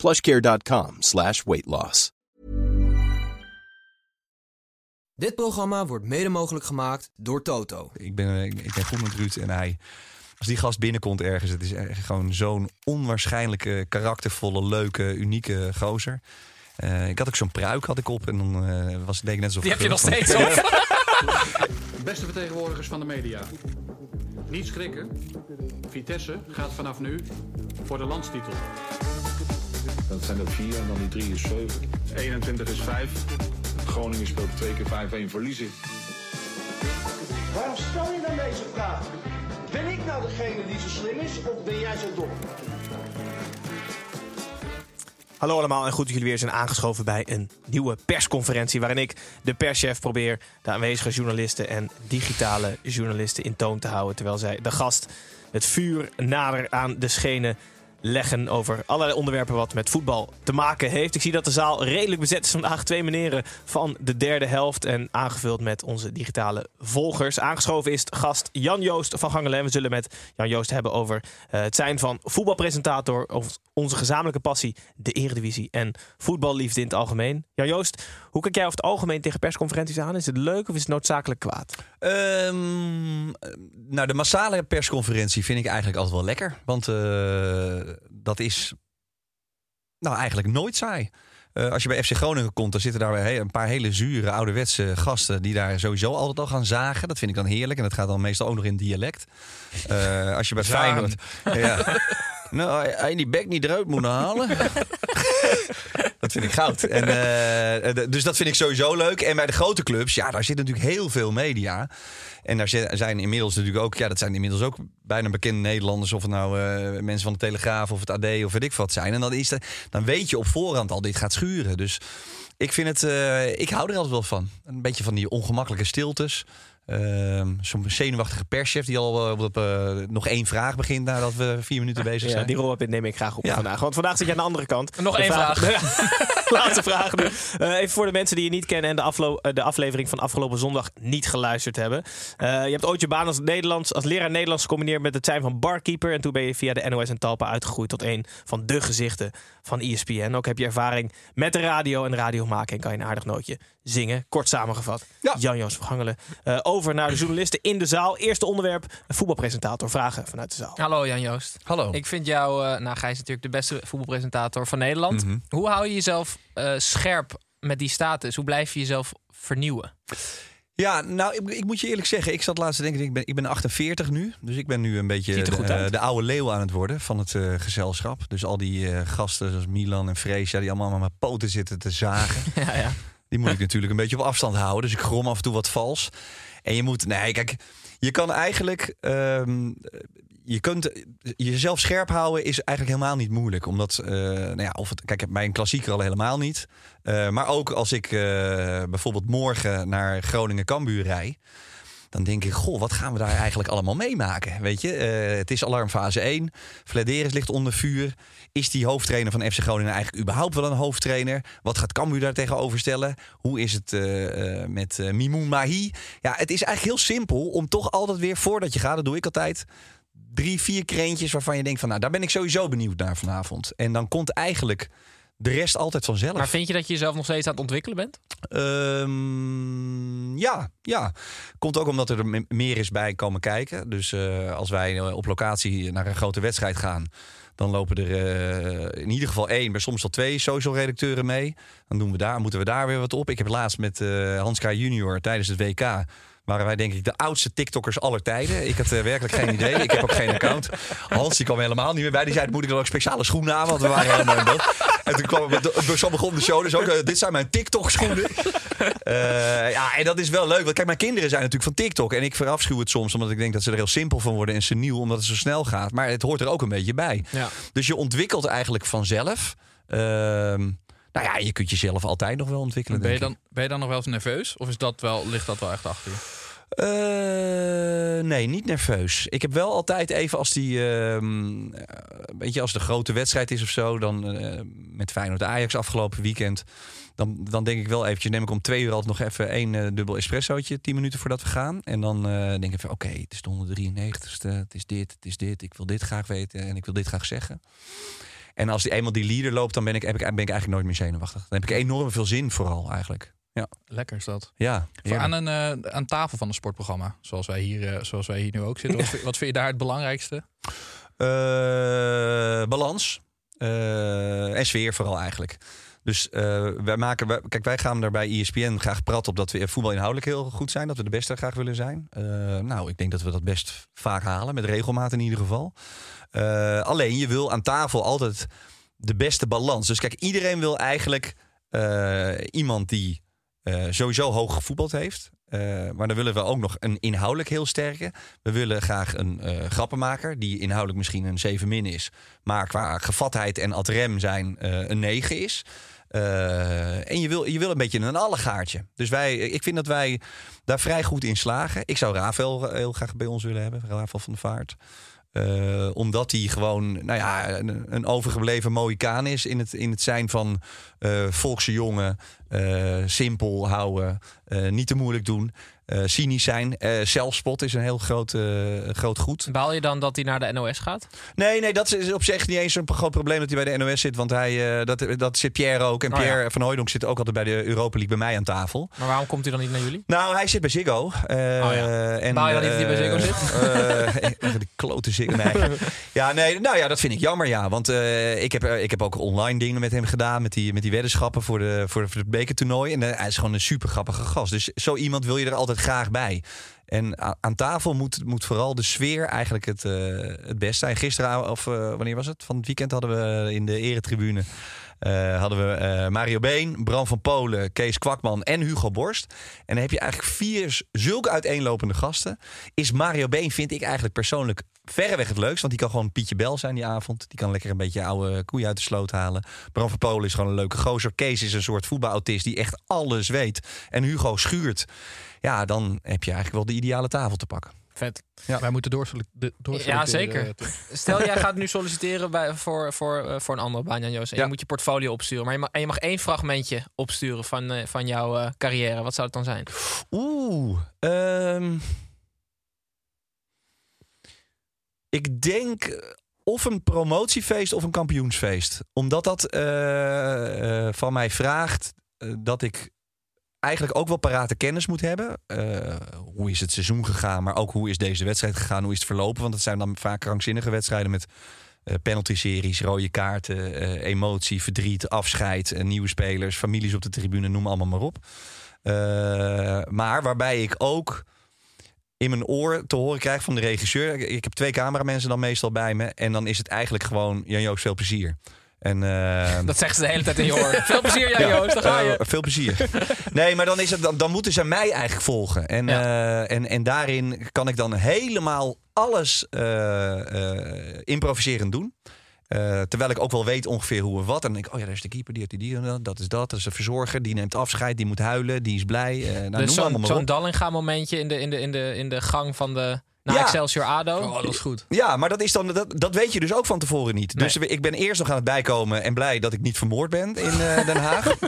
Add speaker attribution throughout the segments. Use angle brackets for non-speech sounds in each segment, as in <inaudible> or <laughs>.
Speaker 1: plushcare.com slash weight loss.
Speaker 2: Dit programma wordt mede mogelijk gemaakt door Toto.
Speaker 3: Ik ben, ik, ik ben goed met Ruud en hij... Als die gast binnenkomt ergens, het is echt gewoon zo'n onwaarschijnlijke, karaktervolle, leuke, unieke gozer. Eh, ik had ook zo'n pruik had ik op en dan eh, was het denk ik net zo
Speaker 4: Die heb je nog steeds op. <laughs>
Speaker 5: Beste vertegenwoordigers van de media. Niet schrikken. Vitesse gaat vanaf nu voor de landstitel.
Speaker 6: Dat zijn er vier en dan die drie is zeven.
Speaker 5: 21 is 5.
Speaker 6: Groningen speelt twee keer 5-1 verliezen.
Speaker 7: Waarom stel je dan deze vraag? Ben ik nou degene die zo slim is of ben jij zo dom?
Speaker 8: Hallo allemaal en goed dat jullie weer zijn aangeschoven bij een nieuwe persconferentie. Waarin ik, de perschef, probeer de aanwezige journalisten en digitale journalisten in toon te houden. Terwijl zij de gast het vuur nader aan de schenen leggen over allerlei onderwerpen wat met voetbal te maken heeft. Ik zie dat de zaal redelijk bezet is vandaag. Twee meneren van de derde helft en aangevuld met onze digitale volgers. Aangeschoven is gast Jan-Joost van Gangelen. We zullen met Jan-Joost hebben over eh, het zijn van voetbalpresentator, over onze gezamenlijke passie, de eredivisie en voetballiefde in het algemeen. Jan-Joost, hoe kijk jij over het algemeen tegen persconferenties aan? Is het leuk of is het noodzakelijk kwaad?
Speaker 3: Ehm, nou, de massale persconferentie vind ik eigenlijk altijd wel lekker. Want eh, dat is nou eigenlijk nooit saai. Eh, als je bij FC Groningen komt, dan zitten daar weer he- een paar hele zure ouderwetse gasten die daar sowieso altijd al gaan zagen. Dat vind ik dan heerlijk. En dat gaat dan meestal ook nog in dialect. Eh, als je bij Feyenoord... Ja. <laughs> Nou, hij die bek niet eruit moeten halen. <laughs> Vind ik goud. En, eh, d- dus dat vind ik sowieso leuk. En bij de grote clubs, ja, daar zit natuurlijk heel veel media. En daar zi- zijn inmiddels natuurlijk ook, ja, dat zijn inmiddels ook bijna bekende Nederlanders. Of het nou eh, mensen van de Telegraaf of het AD of weet ik wat zijn. En dan, is dan weet je op voorhand al, dit gaat schuren. Dus ik vind het, eh, ik hou er altijd wel van. Een beetje van die ongemakkelijke stiltes. Ehm, Zo'n zenuwachtige perschef die al eh, op eh, nog één vraag begint nadat we vier minuten bezig
Speaker 8: Ja,
Speaker 3: zijn.
Speaker 8: die rol neem ik graag op
Speaker 3: Ja.
Speaker 8: vandaag. Want vandaag zit je aan de andere kant.
Speaker 4: Nog
Speaker 8: De
Speaker 4: één <laughs>
Speaker 8: Laatste vraag nu. Eh, even voor de mensen die je niet kennen en de, aflo- de aflevering van afgelopen zondag niet geluisterd hebben. Eh, je hebt ooit je baan als, Nederlands, als leraar Nederlands gecombineerd met het zijn van barkeeper. En toen ben je via de NOS en Talpa uitgegroeid tot een van de gezichten van ESPN. Ook heb je ervaring met de radio en radio maken. En kan je een aardig nootje zingen. Kort samengevat.
Speaker 3: Ja.
Speaker 8: Jan-Joos Vergangelen. Eh, over naar de journalisten in de zaal. Eerste onderwerp, een voetbalpresentator. Vragen vanuit de zaal.
Speaker 4: Hallo Jan-Joost.
Speaker 3: Hallo.
Speaker 4: Ik vind jou, eh nou Gijs natuurlijk de beste voetbalpresentator van Nederland.
Speaker 3: Mhm.
Speaker 4: Hoe hou je jezelf eh, scherp met die status? Hoe blijf je jezelf vernieuwen?
Speaker 3: Ja, nou, ik, ik moet je eerlijk zeggen, ik zat laatst te denken, ik ben, ik ben 48 nu. Dus ik ben nu een beetje de, de oude leeuw aan het worden van het eh, gezelschap. Dus al die eh, gasten zoals Milan en Freesia, die allemaal aan mijn poten zitten te zagen. <laughs>
Speaker 4: ja, ja.
Speaker 3: Die moet ik natuurlijk een beetje op afstand houden. Dus ik grom af en toe wat vals. En je moet, nee, kijk, je kan eigenlijk, ehm, je kunt jezelf scherp houden is eigenlijk helemaal niet moeilijk. Omdat, eh, nou ja, of het, kijk, bij een klassieker al helemaal niet. Eh, maar ook als ik eh, bijvoorbeeld morgen naar Groningen-Cambuur rij. Dan denk ik, goh, wat gaan we daar eigenlijk allemaal meemaken? Weet je, Eh, het is alarmfase 1. Flederis ligt onder vuur. Is die hoofdtrainer van FC Groningen eigenlijk überhaupt wel een hoofdtrainer? Wat gaat Cambuur daar tegenover stellen? Hoe is het eh, eh, met Mimoun Mahi? Ja, het is eigenlijk heel simpel om toch altijd weer, voordat je gaat, dat doe ik altijd, drie, vier kreentjes waarvan je denkt van, nou, daar ben ik sowieso benieuwd naar vanavond. En dan komt eigenlijk de rest altijd vanzelf.
Speaker 4: Maar vind je dat je jezelf nog steeds aan het ontwikkelen bent?
Speaker 3: Ehm, ja, ja. Komt ook omdat er me- meer is bij komen kijken. Dus eh, als wij eh, op locatie naar een grote wedstrijd gaan, dan lopen er eh, in ieder geval één, maar soms wel twee social redacteuren mee. Dan doen we daar, moeten we daar weer wat op. Ik heb laatst met eh Hans K. Junior tijdens het WK. Waren wij denk ik de oudste TikTokkers aller tijden. Ik had eh, werkelijk geen idee. Ik heb ook geen account. Hans die kwam helemaal niet meer bij. Die zei, moet ik dan ook speciale schoenen aan? Want we waren helemaal in beeld. En toen kwam het, zo begon de show dus ook. eh, dit zijn mijn TikTok schoenen. Eh, ja, en dat is wel leuk. Want kijk, mijn kinderen zijn natuurlijk van TikTok. En ik verafschuw het soms, omdat ik denk dat ze er heel simpel van worden en seniel, omdat het zo snel gaat. Maar het hoort er ook een beetje bij.
Speaker 4: Ja.
Speaker 3: Dus je ontwikkelt eigenlijk vanzelf. Ehm, Nou ja, je kunt jezelf altijd nog wel ontwikkelen.
Speaker 9: Ben je, dan, ben je dan nog wel eens nerveus? Of is dat wel, ligt dat wel echt achter je?
Speaker 3: Eh, nee, niet nerveus. Ik heb wel altijd even als die, eh, weet je, als de grote wedstrijd is of zo, dan eh, met Feyenoord Ajax afgelopen weekend, dan, dan denk ik wel eventjes, neem ik om twee uur altijd nog even één dubbel espressootje, tien minuten voordat we gaan. En dan denk ik van, oké, het is de 193ste, het is dit, het is dit, ik wil dit graag weten en ik wil dit graag zeggen. En als die eenmaal die leader loopt, dan ben ik, heb ik, ben ik eigenlijk nooit meer zenuwachtig. Dan heb ik enorm veel zin vooral eigenlijk. Ja,
Speaker 9: Lekker is dat.
Speaker 3: ja.
Speaker 9: Aan, een, eh, aan tafel van een sportprogramma, zoals wij hier, eh, zoals wij hier nu ook zitten. Wat, <laughs> vind- wat vind je daar het belangrijkste?
Speaker 3: Eh, balans. En sfeer vooral eigenlijk. Dus wij maken, wij- kijk, wij gaan er bij ESPN graag praten op dat we voetbal inhoudelijk heel goed zijn. Dat we de beste graag willen zijn. Nou, ik denk dat we dat best vaak halen, met regelmaat in ieder geval. Alleen, je wil aan tafel altijd de beste balans. Dus kijk, iedereen wil eigenlijk iemand die eh, sowieso hoog gevoetbald heeft. Eh, maar dan willen we ook nog een inhoudelijk heel sterke. We willen graag een eh, grappenmaker die inhoudelijk misschien een 7 min is. Maar qua gevatheid en ad rem zijn een 9 is. En je wil, je wil een beetje een allegaartje. Dus wij, ik vind dat wij daar vrij goed in slagen. Ik zou Rafael heel graag bij ons willen hebben. Rafael van der Vaart. Omdat hij gewoon nou ja, een, een overgebleven Mohicaan is in het, in het zijn van eh volkse jongen. Eh, simpel houden, eh, niet te moeilijk doen, eh, cynisch zijn. Zelfspot is een heel groot, groot goed.
Speaker 4: Baal je dan dat hij naar de NOS gaat?
Speaker 3: Nee, nee, dat is op zich niet eens een groot probleem dat hij bij de NOS zit. Want hij, dat, dat zit Pierre ook. En
Speaker 4: Oh ja.
Speaker 3: Pierre van Hooydonk zit ook altijd bij de Europa League bij mij aan tafel.
Speaker 4: Maar waarom komt hij dan niet naar jullie?
Speaker 3: Nou, hij zit bij Ziggo. Eh,
Speaker 4: ja.
Speaker 3: en,
Speaker 4: Baal je dan niet dat hij bij Ziggo zit?
Speaker 3: de klote Ziggo. Nee. <laughs> ja, nee, nou ja, dat vind ik jammer, ja. Want ik, heb, ik heb ook online dingen met hem gedaan. Met die, met die weddenschappen voor, de, voor, voor het bekertoernooi. En eh, hij is gewoon een super grappige gast. Dus zo iemand wil je er altijd graag bij. En aan tafel moet, moet vooral de sfeer eigenlijk het, eh, het best zijn. Gisteren, of eh, wanneer was het? Van het weekend hadden we in de eretribune... eh, hadden we Mario Been, Bram van Polen, Kees Kwakman en Hugo Borst. En dan heb je eigenlijk vier zulke uiteenlopende gasten. Is Mario Been, vind ik eigenlijk persoonlijk verreweg het leukst. Want die kan gewoon Pietje Bel zijn die avond. Die kan lekker een beetje oude koeien uit de sloot halen. Bram van Polen is gewoon een leuke gozer. Kees is een soort voetbalautist die echt alles weet. En Hugo schuurt. Ja, dan heb je eigenlijk wel de ideale tafel te pakken.
Speaker 4: Vet.
Speaker 9: Wij moeten doorselecteren,
Speaker 4: Ja, zeker.
Speaker 9: eh. <laughs>
Speaker 4: Stel, jij gaat nu <laughs> solliciteren bij, voor, voor, eh, voor een andere baan, Jan Joos. En
Speaker 3: Ja.
Speaker 4: je moet je portfolio opsturen. Maar je mag, en je mag één fragmentje opsturen van, eh, van jouw eh, carrière. Wat zou het dan zijn?
Speaker 3: Oeh. ehm, ik denk eh, of een promotiefeest of een kampioensfeest. Omdat dat eh, eh, van mij vraagt dat ik eigenlijk ook wel parate kennis moet hebben. Hoe is het seizoen gegaan, maar ook hoe is deze wedstrijd gegaan, hoe is het verlopen. Want het zijn dan vaak krankzinnige wedstrijden met penalty-series, rode kaarten, emotie, verdriet, afscheid, nieuwe spelers, families op de tribune, noem allemaal maar op. Maar waarbij ik ook in mijn oor te horen krijg van de regisseur. Ik- heb twee cameramensen dan meestal bij me. En dan is het eigenlijk gewoon, Jan Joost, veel plezier. En, eh,
Speaker 4: Dat zeggen ze de hele tijd in je oor. Veel plezier, Jan
Speaker 3: ja,
Speaker 4: Joost. Daar ga je.
Speaker 3: eh, veel plezier. Nee, maar dan, is het, dan, dan moeten ze mij eigenlijk volgen. En, eh, en, en daarin kan ik dan helemaal alles improviserend doen. Eh, terwijl ik ook wel weet ongeveer hoe en wat. En dan denk ik, oh ja, daar is de keeper, die heeft die, die en dat, is dat. Dat is de verzorger, die neemt afscheid, die moet huilen, die is blij. Eh, nou,
Speaker 4: dus zo'n
Speaker 3: op.
Speaker 4: Dallinga momentje in de, in, de, in, de, in de gang van de naar
Speaker 3: Ja.
Speaker 4: Excelsior ADO.
Speaker 9: Oh, dat is goed.
Speaker 3: Ja, maar dat, is dan, dat, dat weet je dus ook van tevoren niet.
Speaker 4: Nee.
Speaker 3: Dus ik ben eerst nog aan het bijkomen en blij dat ik niet vermoord ben in eh, Den Haag. <laughs>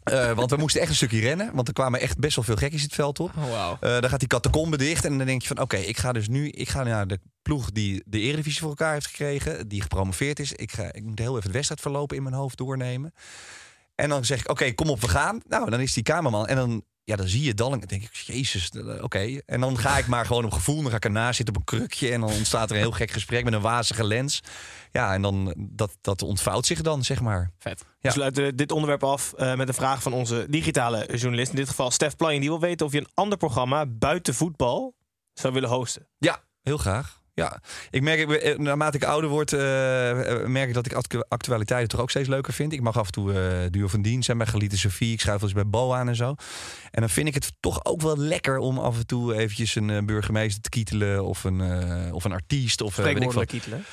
Speaker 3: Eh, want we moesten echt een stukje rennen. Want er kwamen echt best wel veel gekkies het veld op.
Speaker 4: Oh, wauw.
Speaker 3: Eh, dan gaat die catacombe dicht. En dan denk je van oké, ik ga dus nu ik ga naar de ploeg die de Eredivisie voor elkaar heeft gekregen. Die gepromoveerd is. Ik, ga, ik moet heel even het wedstrijdverloop in mijn hoofd doornemen. En dan zeg ik oké, kom op, we gaan. Nou, dan is die kamerman. En dan, ja, dan zie je Dalling. Denk ik, jezus, eh, oké. En dan ga ik maar gewoon op gevoel. Dan ga ik ernaast zitten op een krukje. En dan ontstaat er een heel gek gesprek met een wazige lens. Ja, en dan dat, dat ontvouwt zich dan, zeg maar.
Speaker 4: Vet.
Speaker 3: Ja.
Speaker 8: We sluiten dit onderwerp af eh, met een vraag van onze digitale journalist. In dit geval Stef Planning. Die wil weten of je een ander programma buiten voetbal zou willen hosten.
Speaker 3: Ja, heel graag. Ja, ik merk, eh, naarmate ik ouder word, eh, eh, merk ik dat ik actu- actualiteiten toch ook steeds leuker vind. Ik mag af en toe eh duo van dienst zijn bij Gelieten Sofie. Ik schuif wel eens bij Bo aan en zo. En dan vind ik het toch ook wel lekker om af en toe eventjes een burgemeester te kietelen. Of een, eh, of een artiest. Of, weet ik
Speaker 8: kietelen.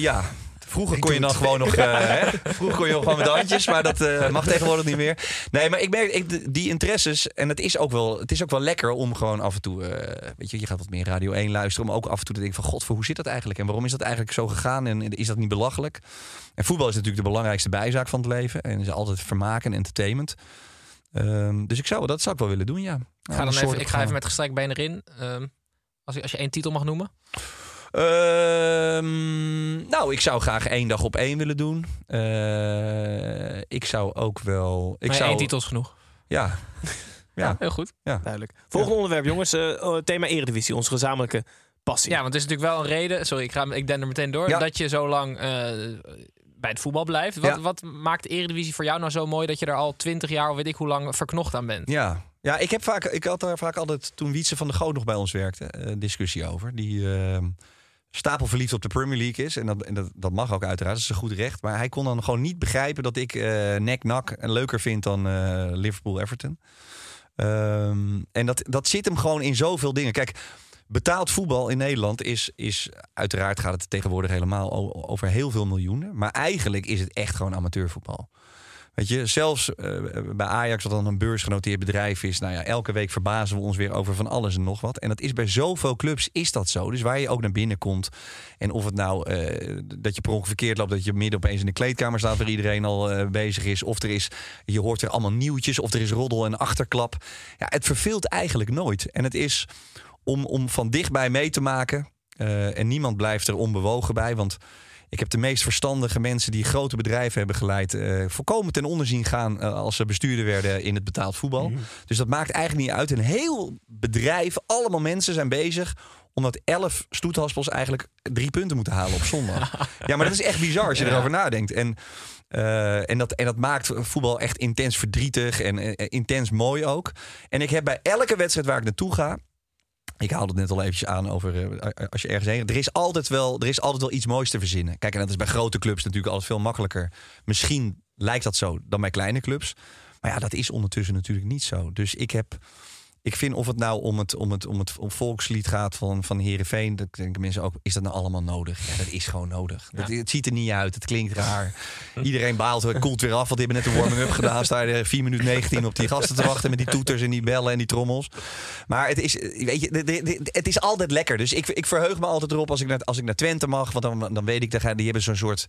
Speaker 3: Ja, Vroeger kon je dan gewoon nog. <laughs> eh, hè? Vroeger kon je nog gewoon met de handjes, maar dat eh, mag tegenwoordig niet meer. Nee, maar ik merk ik, die interesses. En het is, ook wel, het is ook wel lekker om gewoon af en toe. eh, weet je, je gaat wat meer Radio 1 luisteren. Om ook af en toe te denken: van god, voor hoe zit dat eigenlijk? En waarom is dat eigenlijk zo gegaan? En is dat niet belachelijk? En voetbal is natuurlijk de belangrijkste bijzaak van het leven. En is altijd vermaken en entertainment. Ehm, dus ik zou, dat zou ik wel willen doen, ja.
Speaker 4: Ga, dan even, ik ga even met gestrekt been erin. Ehm, als, je, als je één titel mag noemen.
Speaker 3: Ehm, nou, ik zou graag één dag op één willen doen. Eh, ik zou ook wel. Ik
Speaker 4: Ik
Speaker 3: zou,
Speaker 4: één titel is genoeg.
Speaker 3: Ja. <laughs> Ja.
Speaker 4: Heel goed.
Speaker 8: Duidelijk. Volgende onderwerp, jongens. eh, oh, thema Eredivisie, onze gezamenlijke passie.
Speaker 4: Ja, want het is natuurlijk wel een reden. Sorry, ik, ga, ik den er meteen door.
Speaker 3: Ja.
Speaker 4: Dat je zo lang eh, bij het voetbal blijft. Wat,
Speaker 3: Ja.
Speaker 4: wat maakt de Eredivisie voor jou nou zo mooi dat je er al twintig jaar of weet ik hoe lang verknocht aan bent?
Speaker 3: Ja. Ja, ik, heb vaak, ik had daar vaak altijd, toen Wietse van de Goot nog bij ons werkte, eh, discussie over. Die ehm stapel verliefd op de Premier League is. En, dat, en dat, dat mag ook uiteraard, dat is een goed recht. Maar hij kon dan gewoon niet begrijpen dat ik eh nek-nak leuker vind dan eh, Liverpool-Everton. Ehm, en dat, dat zit hem gewoon in zoveel dingen. Kijk, betaald voetbal in Nederland is, is uiteraard gaat het tegenwoordig helemaal over heel veel miljoenen. Maar eigenlijk is het echt gewoon amateurvoetbal. Weet je, zelfs eh, bij Ajax, wat dan een beursgenoteerd bedrijf is, nou ja, elke week verbazen we ons weer over van alles en nog wat. En dat is bij zoveel clubs is dat zo. Dus waar je ook naar binnen komt en of het nou eh, dat je per ongeluk verkeerd loopt, dat je midden opeens in de kleedkamer staat waar iedereen al eh, bezig is, of er is, je hoort er allemaal nieuwtjes, of er is roddel en achterklap. Ja, het verveelt eigenlijk nooit. En het is om, om van dichtbij mee te maken. en niemand blijft er onbewogen bij, want ik heb de meest verstandige mensen die grote bedrijven hebben geleid, eh volkomen ten onder zien gaan eh, als ze bestuurder werden in het betaald voetbal. Dus dat maakt eigenlijk niet uit. Een heel bedrijf, allemaal mensen zijn bezig omdat elf stoethaspels eigenlijk drie punten moeten halen op zondag. <laughs> ja, maar dat is echt bizar als je erover nadenkt. En, eh, en, dat, en dat maakt voetbal echt intens verdrietig en intens mooi ook. En ik heb bij elke wedstrijd waar ik naartoe ga, ik haalde het net al eventjes aan over eh, als je ergens heen. Er is altijd wel, er is altijd wel iets moois te verzinnen. Kijk, en dat is bij grote clubs natuurlijk altijd veel makkelijker. Misschien lijkt dat zo dan bij kleine clubs. Maar ja, dat is ondertussen natuurlijk niet zo. Dus ik heb. Ik vind of het nou om het, om het, om het om volkslied gaat van, van Herenveen, dat denken mensen ook, is dat nou allemaal nodig? Ja, dat is gewoon nodig. Dat, het ziet er niet uit, het klinkt raar. Iedereen baalt, het koelt weer af, want die hebben net een warming-up gedaan. Sta je er 4 minuten 19 op die gasten te wachten met die toeters en die bellen en die trommels. Maar het is, weet je, de- de- de- het is altijd lekker. Dus ik, ik verheug me altijd erop als ik naar, als ik naar Twente mag, want dan, dan weet ik, dat die hebben zo'n soort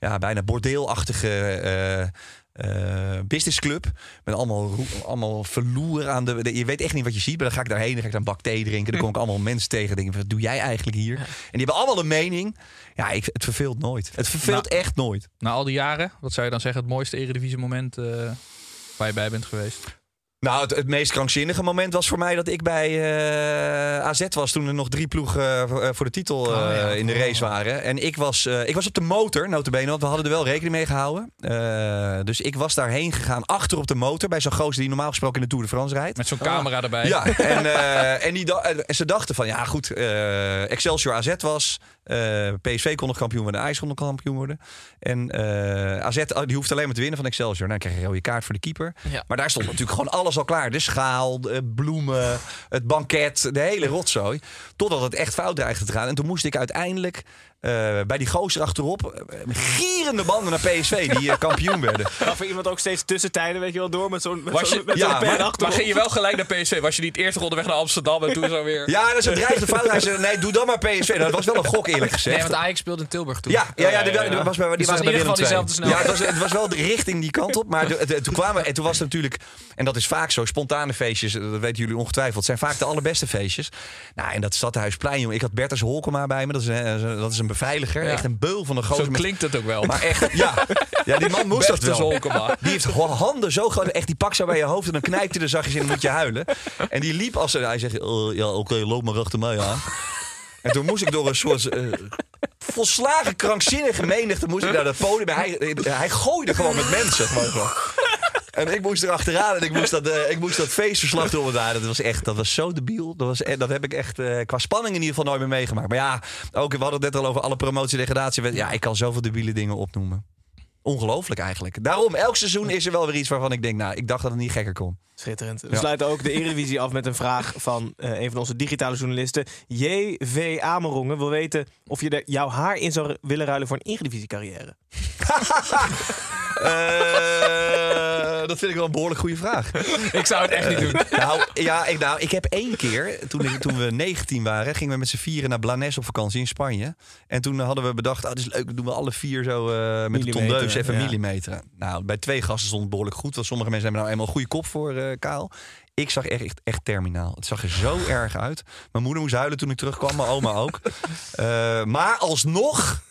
Speaker 3: ja, bijna bordeelachtige eh eh, businessclub. Met allemaal, allemaal verloer aan de, de- Je weet echt niet wat je ziet. Maar dan ga ik daarheen, dan ga ik dan een bak thee drinken. Dan kom ik allemaal mensen tegen. Denk, wat doe jij eigenlijk hier? En die hebben allemaal een mening. Ja, ik, het verveelt nooit. Het verveelt echt nooit.
Speaker 9: Na al die jaren, wat zou je dan zeggen het mooiste Eredivisie moment eh, waar je bij bent geweest?
Speaker 3: Nou, het, het meest krankzinnige moment was voor mij dat ik bij eh, AZ was. Toen er nog drie ploegen eh, voor- de titel eh, in de race waren. En ik was, ik was op de motor, notabene, want we hadden er wel rekening mee gehouden. Eh, dus ik was daarheen gegaan, achter op de motor. Bij zo'n gozer die normaal gesproken in de Tour de France rijdt.
Speaker 9: Met zo'n camera erbij.
Speaker 3: Ja, en, en, die en ze dachten van, ja goed, Excelsior AZ was. PSV kon nog kampioen worden, Ajax kon nog kampioen worden. En AZ oh, die hoeft alleen maar te winnen van Excelsior. Nou, dan krijg je een rode kaart voor de keeper.
Speaker 4: Ja.
Speaker 3: Maar daar stond natuurlijk gewoon alles al klaar. De schaal, de bloemen, het banket, de hele rotzooi. Totdat het echt fout dreigde te gaan. En toen moest ik uiteindelijk eh, bij die gozer achterop... eh, gierende banden naar PSV, die eh, kampioen werden. <laughs>
Speaker 8: Gaf er iemand ook steeds tussentijden, weet je wel, door met zo'n
Speaker 3: ja,
Speaker 8: zo'n pen
Speaker 3: maar-
Speaker 8: achterop?
Speaker 9: Maar ging je wel gelijk naar PSV? Was je niet eerst onderweg naar Amsterdam en toen zo weer...
Speaker 3: Ja, dat is een dreigde fout. Hij zei, nee, doe dan maar PSV. Nou, dat was wel een gok, eerlijk gezegd.
Speaker 4: Nee, want Ajax speelde in Tilburg toen.
Speaker 3: Ja, ja, ja, die,
Speaker 9: ja, ja.
Speaker 3: die was bij, die
Speaker 4: Dus
Speaker 3: waren
Speaker 4: het
Speaker 3: bij
Speaker 4: was in
Speaker 3: Willem
Speaker 4: ieder geval
Speaker 3: II.
Speaker 4: diezelfde
Speaker 3: Ja, het was, het was wel de richting die kant op. Maar <laughs> de- de- toen kwamen we, en toen was het natuurlijk, en dat is vaak zo, spontane feestjes, dat weten jullie ongetwijfeld, zijn vaak de allerbeste feestjes. Nou, en dat Stadhuisplein, jongen. Ik had Bertus Holkema bij me, dat is een, dat is een beveiliger. Echt een beul van een gozer.
Speaker 9: Zo
Speaker 3: met-
Speaker 9: klinkt het ook wel.
Speaker 3: Maar echt, ja. <laughs> Ja, die man moest dat wel.
Speaker 9: Holkema.
Speaker 3: Die heeft gewoon handen zo groot. Echt, die pakt zo bij je hoofd en dan knijpt hij er zachtjes in en moet je huilen. En die liep als... Hij zegt, oh, ja, oké, loop maar achter mij aan. En toen moest ik door een soort... eh, volslagen krankzinnige menigte moest ik naar dat podium. Hij, hij gooide gewoon met mensen. Gewoon. En ik moest er achteraan en ik moest dat, eh, ik moest dat feestverslag doen. daar. Dat was echt, dat was zo debiel. Dat, was, eh, dat heb ik echt eh, qua spanning in ieder geval nooit meer meegemaakt. Maar ja, ook, we hadden het net al over alle promotie-degradatie. Ja, ik kan zoveel debiele dingen opnoemen. Ongelooflijk eigenlijk. Daarom, elk seizoen is er wel weer iets waarvan ik denk, nou, ik dacht dat het niet gekker kon.
Speaker 8: Schitterend. We
Speaker 3: Ja.
Speaker 8: sluiten ook de Eredivisie af met een vraag van eh, een van onze digitale journalisten. JV Amerongen wil weten of je er jouw haar in zou willen ruilen voor een Eredivisie carrière. <laughs>
Speaker 3: Eh, dat vind ik wel een behoorlijk goede vraag.
Speaker 4: Ik zou het echt niet doen.
Speaker 3: nou, ja, ik, nou, ik heb één keer, toen, ik- toen we 19 waren, gingen we met z'n vieren naar Blanes op vakantie in Spanje. En toen hadden we bedacht, oh, dat is leuk, dan doen we alle vier zo eh, met de tondeus even
Speaker 8: ja.
Speaker 3: millimeteren. Nou, bij twee gasten stond het behoorlijk goed, want sommige mensen hebben nou eenmaal een goede kop voor eh, kaal. Ik zag echt, echt, echt terminaal. Het zag er zo <laughs> erg uit. Mijn moeder moest huilen toen ik terugkwam, mijn oma ook. <laughs> Eh, maar alsnog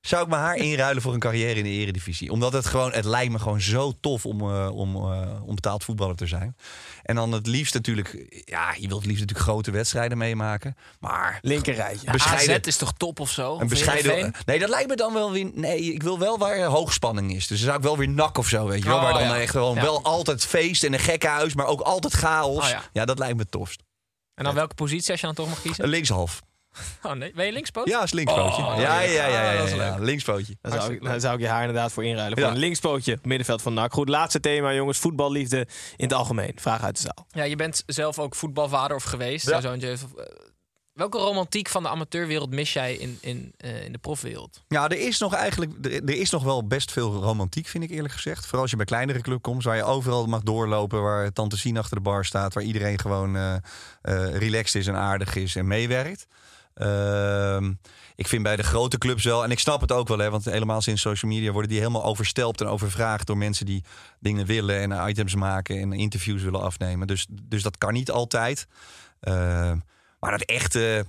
Speaker 3: zou ik mijn haar inruilen voor een carrière in de eredivisie. Omdat het gewoon, het lijkt me gewoon zo tof om, eh, om, eh, om betaald voetballer te zijn. En dan het liefst natuurlijk, ja, je wilt het liefst natuurlijk grote wedstrijden meemaken. Maar
Speaker 8: Linker rijtje.
Speaker 4: Ja,
Speaker 3: Bescheiden-
Speaker 4: AZ is toch top of zo?
Speaker 3: een bescheiden. Nee, dat lijkt me dan wel weer. Nee, ik wil wel waar hoogspanning is. Dus dan zou ik wel weer nak of zo, weet je wel.
Speaker 4: Oh,
Speaker 3: waar dan
Speaker 4: ja.
Speaker 3: echt gewoon
Speaker 4: Ja.
Speaker 3: wel altijd feest en een gekke huis, maar ook altijd chaos.
Speaker 4: Oh, ja.
Speaker 3: ja. dat lijkt me het tofst.
Speaker 4: En dan welke positie als je dan toch mag kiezen?
Speaker 3: Linkshalf. <laughs>
Speaker 4: Oh nee, ben je linkspoot?
Speaker 3: Ja, is linkspootje.
Speaker 4: Oh,
Speaker 3: ja, ja, ja, ja,
Speaker 4: Ah, dat
Speaker 3: ja,
Speaker 4: is
Speaker 3: ja,
Speaker 4: leuk.
Speaker 3: linkspootje.
Speaker 8: Daar zou, ik, daar zou ik je haar inderdaad voor inruilen. Voor
Speaker 3: Ja.
Speaker 8: een linkspootje middenveld van NAC. Goed, laatste thema jongens. Voetballiefde in het algemeen. Vraag uit de zaal.
Speaker 4: Ja, je bent zelf ook voetbalvader of geweest.
Speaker 3: Ja.
Speaker 4: Zoontje eh, welke romantiek van de amateurwereld mis jij in, in, eh, in de profwereld?
Speaker 3: Ja, er is nog eigenlijk er, er is nog wel best veel romantiek, vind ik eerlijk gezegd. Vooral als je bij kleinere club komt, waar je overal mag doorlopen, waar tante Sien achter de bar staat, waar iedereen gewoon eh, eh, relaxed is en aardig is en meewerkt. Ehm, ik vind bij de grote clubs wel, en ik snap het ook wel, hè, want helemaal sinds social media worden die helemaal overstelpt en overvraagd door mensen die dingen willen en items maken en interviews willen afnemen. Dus, dus dat kan niet altijd. Ehm, maar dat echte,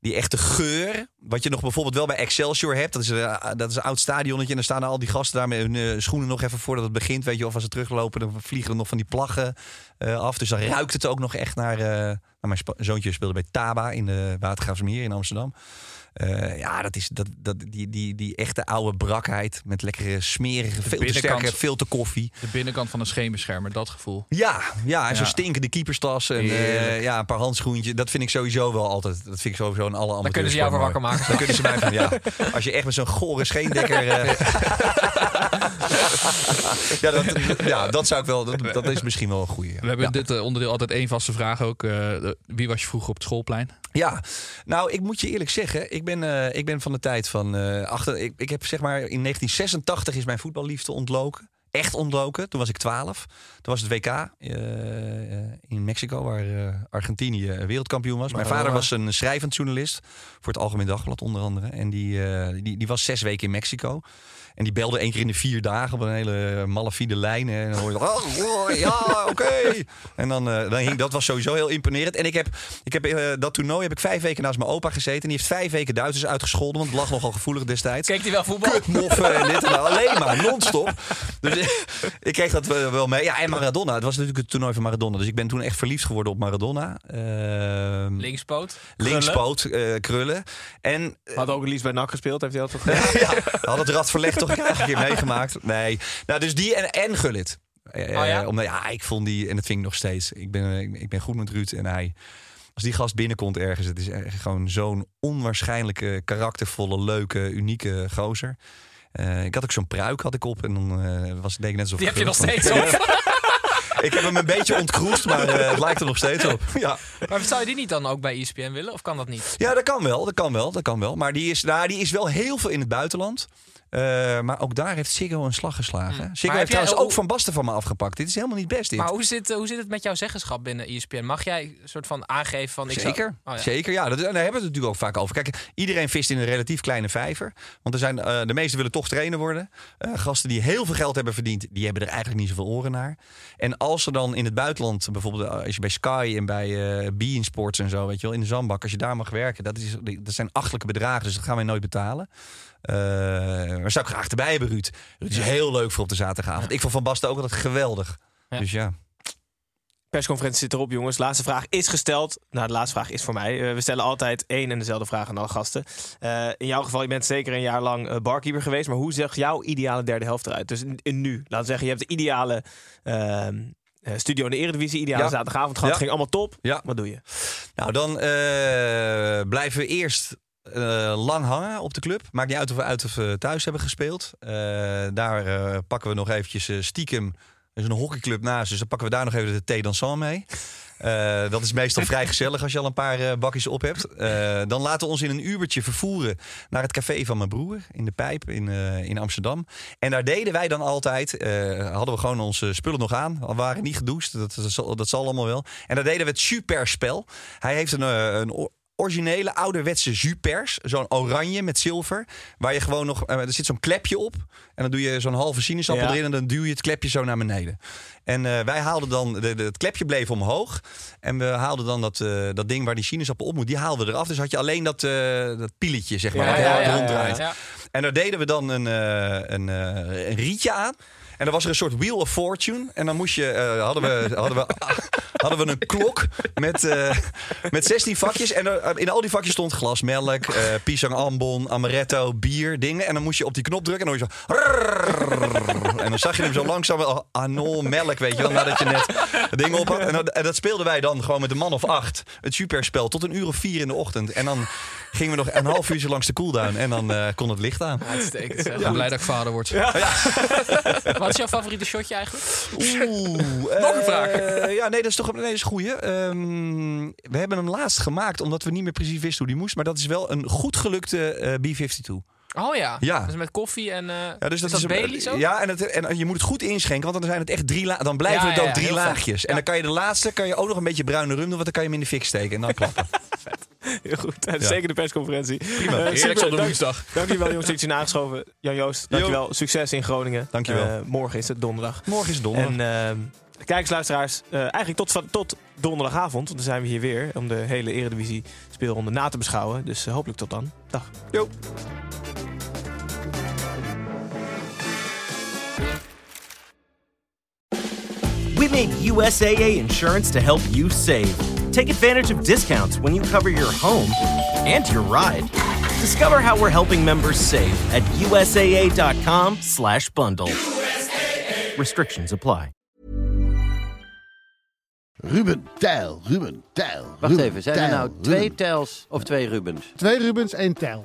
Speaker 3: die echte geur, wat je nog bijvoorbeeld wel bij Excelsior hebt, dat is, eh, dat is een oud stadionnetje en dan staan al die gasten daar met hun eh, schoenen nog even voordat het begint, weet je, of als ze teruglopen, dan vliegen er nog van die plaggen eh, af. Dus dan ruikt het ook nog echt naar. Nou, mijn zoontje speelde bij Taba in de Watergraafsmeer in Amsterdam. Eh, ja, dat is dat, dat, die, die, die echte oude brakheid met lekkere smerige, veel te filterkoffie.
Speaker 9: De binnenkant van een schemerschermer, dat gevoel.
Speaker 3: Ja, ja, en zo'n
Speaker 9: Ja.
Speaker 3: stinkende keeperstas en eh, ja, een paar handschoentjes. Dat vind ik sowieso wel altijd. Dat vind ik sowieso in alle
Speaker 4: Daar kunnen ze jou voor wakker
Speaker 3: maken. Dan kunnen ze mij van, ja. Als je echt met zo'n gore scheendekker... eh, <laughs> <laughs> ja, dat, ja, dat zou ik wel... Dat, dat is misschien wel een goeie.
Speaker 9: We hebben dit onderdeel altijd één vaste vraag ook. Eh, wie was je vroeger op het schoolplein?
Speaker 3: Ja, nou, ik moet je eerlijk zeggen, ik ben, eh, ik ben van de tijd van eh, achter. Ik, ik heb zeg maar in 1986 is mijn voetballiefde ontloken. Echt ontloken. Toen was ik 12. Toen was het WK eh, eh, in Mexico, waar eh, Argentinië wereldkampioen was. Mijn vader was een schrijvend journalist voor het Algemeen Dagblad onder andere. En die, die, die was zes weken in Mexico. En die belde één keer in de vier dagen op een hele malafide lijn. En dan hoor je, oh, oh, ja, oké. En dan, dan hing, dat was sowieso heel imponerend. En ik heb, ik heb dat toernooi heb ik vijf weken naast mijn opa gezeten. En die heeft vijf weken Duitsers uitgescholden, want het lag nogal gevoelig destijds.
Speaker 4: Keek hij wel voetbal?
Speaker 3: Kutmoffen en dit en dat. Alleen maar, non-stop. Dus <laughs> ik kreeg dat wel mee. Ja, en Maradona. Het was natuurlijk het toernooi van Maradona. Dus ik ben toen echt verliefd geworden op Maradona. Ehm,
Speaker 4: Linkspoot.
Speaker 3: linkspoot, eh, krullen. En
Speaker 8: Had ook liefst bij NAC gespeeld, heeft hij dat toch gedaan?
Speaker 3: ja, had het Rad verlegd toch een keer meegemaakt? Nee. Nou, dus die en, en Gullit. Eh,
Speaker 4: Oh ja?
Speaker 3: Omdat, ja, ik vond die, en dat vind ik nog steeds. Ik ben, ik, ik ben goed met Ruud en hij. Als die gast binnenkomt ergens, het is gewoon zo'n onwaarschijnlijke, karaktervolle, leuke, unieke gozer. Eh, ik had ook zo'n pruik had ik op en dan eh, was het denk ik net zo.
Speaker 4: Die heb je nog steeds op. <laughs>
Speaker 3: Ik heb hem een beetje ontkroest, maar eh, het lijkt er nog steeds op. <laughs> Ja.
Speaker 4: Maar zou je die niet dan ook bij ESPN willen? Of kan dat niet?
Speaker 3: Ja, dat kan wel. Dat kan wel. Dat kan wel. Maar die is, nou, die is wel heel veel in het buitenland. Eh, maar ook daar heeft Siggo een slag geslagen.
Speaker 4: Hmm.
Speaker 3: Siggo
Speaker 4: Maar
Speaker 3: heeft trouwens
Speaker 4: ook-
Speaker 3: Van Basten van me afgepakt. Dit is helemaal niet best. Dit.
Speaker 4: Maar hoe zit, eh, hoe zit het met jouw zeggenschap binnen ESPN? Mag jij een soort van aangeven van... Ik zou-
Speaker 3: Zeker,
Speaker 4: Oh, ja.
Speaker 3: zeker. Ja, dat, daar hebben we het natuurlijk ook vaak over. Kijk, iedereen vist in een relatief kleine vijver. Want er zijn, eh, de meesten willen toch trainer worden. Gasten die heel veel geld hebben verdiend, die hebben er eigenlijk niet zoveel oren naar. En als er dan in het buitenland, bijvoorbeeld als je bij Sky en bij eh Bein Sports en zo, weet je wel, in de zandbak, als je daar mag werken, dat, is, dat zijn achtelijke bedragen, dus dat gaan wij nooit betalen. Maar zou ik graag erbij hebben, Ruud. Ruud is heel leuk voor op de zaterdagavond. Ik vond Van Basten ook altijd geweldig.
Speaker 4: Ja.
Speaker 3: Dus ja.
Speaker 8: Persconferentie zit erop, jongens. Laatste vraag is gesteld. Nou, de laatste vraag is voor mij. Eh, we stellen altijd één en dezelfde vraag aan alle gasten. Eh, in jouw geval, je bent zeker een jaar lang eh, barkeeper geweest. Maar hoe zag jouw ideale derde helft eruit? Dus in, in nu, laten we zeggen, je hebt de ideale ehm, eh, studio in de Eredivisie. Ideale
Speaker 3: Ja.
Speaker 8: zaterdagavond gehad.
Speaker 3: Ja.
Speaker 8: Ging allemaal top.
Speaker 3: Ja.
Speaker 8: Wat doe je?
Speaker 3: Nou, dan blijven we eerst lang hangen op de club. Maakt niet uit of we uit of thuis hebben gespeeld. Eh, daar eh, pakken we nog eventjes eh, stiekem. Er is een hockeyclub naast, dus dan pakken we daar nog even de thee dansant mee. Eh, dat is meestal vrij gezellig als je al een paar eh, bakjes op hebt. Eh, dan laten we ons in een uurtje vervoeren naar het café van mijn broer in de Pijp in, eh, in Amsterdam. En daar deden wij dan altijd, eh, hadden we gewoon onze spullen nog aan. We waren niet gedoucht, dat, dat, zal, allemaal wel. En daar deden we het superspel. Hij heeft een, eh, een originele ouderwetse jupers. Zo'n oranje met zilver. Waar je gewoon nog. eh, er zit zo'n klepje op. En dan doe je zo'n halve sinaasappel
Speaker 8: Ja.
Speaker 3: erin. En dan duw je het klepje zo naar beneden. En eh, wij haalden dan. De, de- het klepje bleef omhoog. En we haalden dan dat, eh, dat ding waar die sinaasappel op moet. Die haalden we eraf. Dus had je alleen dat, eh dat pieletje, zeg maar.
Speaker 8: Ja,
Speaker 3: wat
Speaker 8: ja,
Speaker 3: ronddraait. En daar deden we dan een, een, een rietje aan. En dan was er een soort Wheel of Fortune. En dan moest je, eh, hadden, we, <laughs> hadden, we, <laughs> hadden we een klok met, eh, met 16 vakjes. En er- in al die vakjes stond glas melk, eh pisang ambon, amaretto, bier, dingen. En dan moest je op die knop drukken en dan hoor je zo... En dan zag je hem zo langzaam, oh, anol, melk, weet je wel, nadat je net het ding op had. En, dat- en dat speelden wij dan gewoon met een man of acht. Het superspel, tot een uur of vier in de ochtend. En dan gingen we nog een half uurtje langs de cooldown. En dan kon het licht aan.
Speaker 4: Uitstekend.
Speaker 9: Ik ben blij dat ik vader word.
Speaker 4: Wat is jouw favoriete shotje eigenlijk?
Speaker 3: Oeh,
Speaker 9: Nog een vraag.
Speaker 3: eh, ja, nee, dat is toch nee, dat is een goeie. Ehm, we hebben hem laatst gemaakt omdat we niet meer precies wisten hoe die moest. Maar dat is wel een goed gelukte eh, B-52.
Speaker 4: Oh ja.
Speaker 3: Ja.
Speaker 4: Dus met koffie en... eh
Speaker 3: Ja, dus dat
Speaker 4: is dat Baileys ook?
Speaker 3: Ja, en, het, en je moet het goed inschenken, want dan zijn het echt drie la- Dan blijven
Speaker 4: Ja,
Speaker 3: het ook
Speaker 4: ja,
Speaker 3: drie laagjes. En dan kan je de laatste kan je ook nog een beetje bruine rum doen, want dan kan je hem in de fik steken en dan klappen. <laughs> <laughs>
Speaker 8: Heel goed. Zeker de persconferentie. Prima.
Speaker 9: Heerlijk op de woensdag.
Speaker 8: Dankjewel jongens dat je zijn aangeschoven. Jan Joost, dankjewel. Succes in Groningen.
Speaker 3: Dankjewel.
Speaker 8: Eh, morgen is het donderdag.
Speaker 3: Morgen is het donderdag.
Speaker 8: En ehm kijkers, luisteraars, eh, eigenlijk tot, van- tot donderdagavond. Want dan zijn we hier weer om de hele Eredivisie speelronde na te beschouwen. Dus hopelijk tot dan. Dag.
Speaker 3: Jo.
Speaker 10: We made USAA insurance to help you save. Take advantage of discounts when you cover your home and your ride. Discover how we're helping members save at USAA.com/bundle. Restrictions apply.
Speaker 11: Ruben Tijl, Ruben Tijl.
Speaker 12: Wacht
Speaker 11: Ruben
Speaker 12: even, zijn er
Speaker 11: Tijl,
Speaker 12: nou twee
Speaker 11: Ruben.
Speaker 12: Tels of twee Rubens?
Speaker 11: Twee Rubens, één Tijl.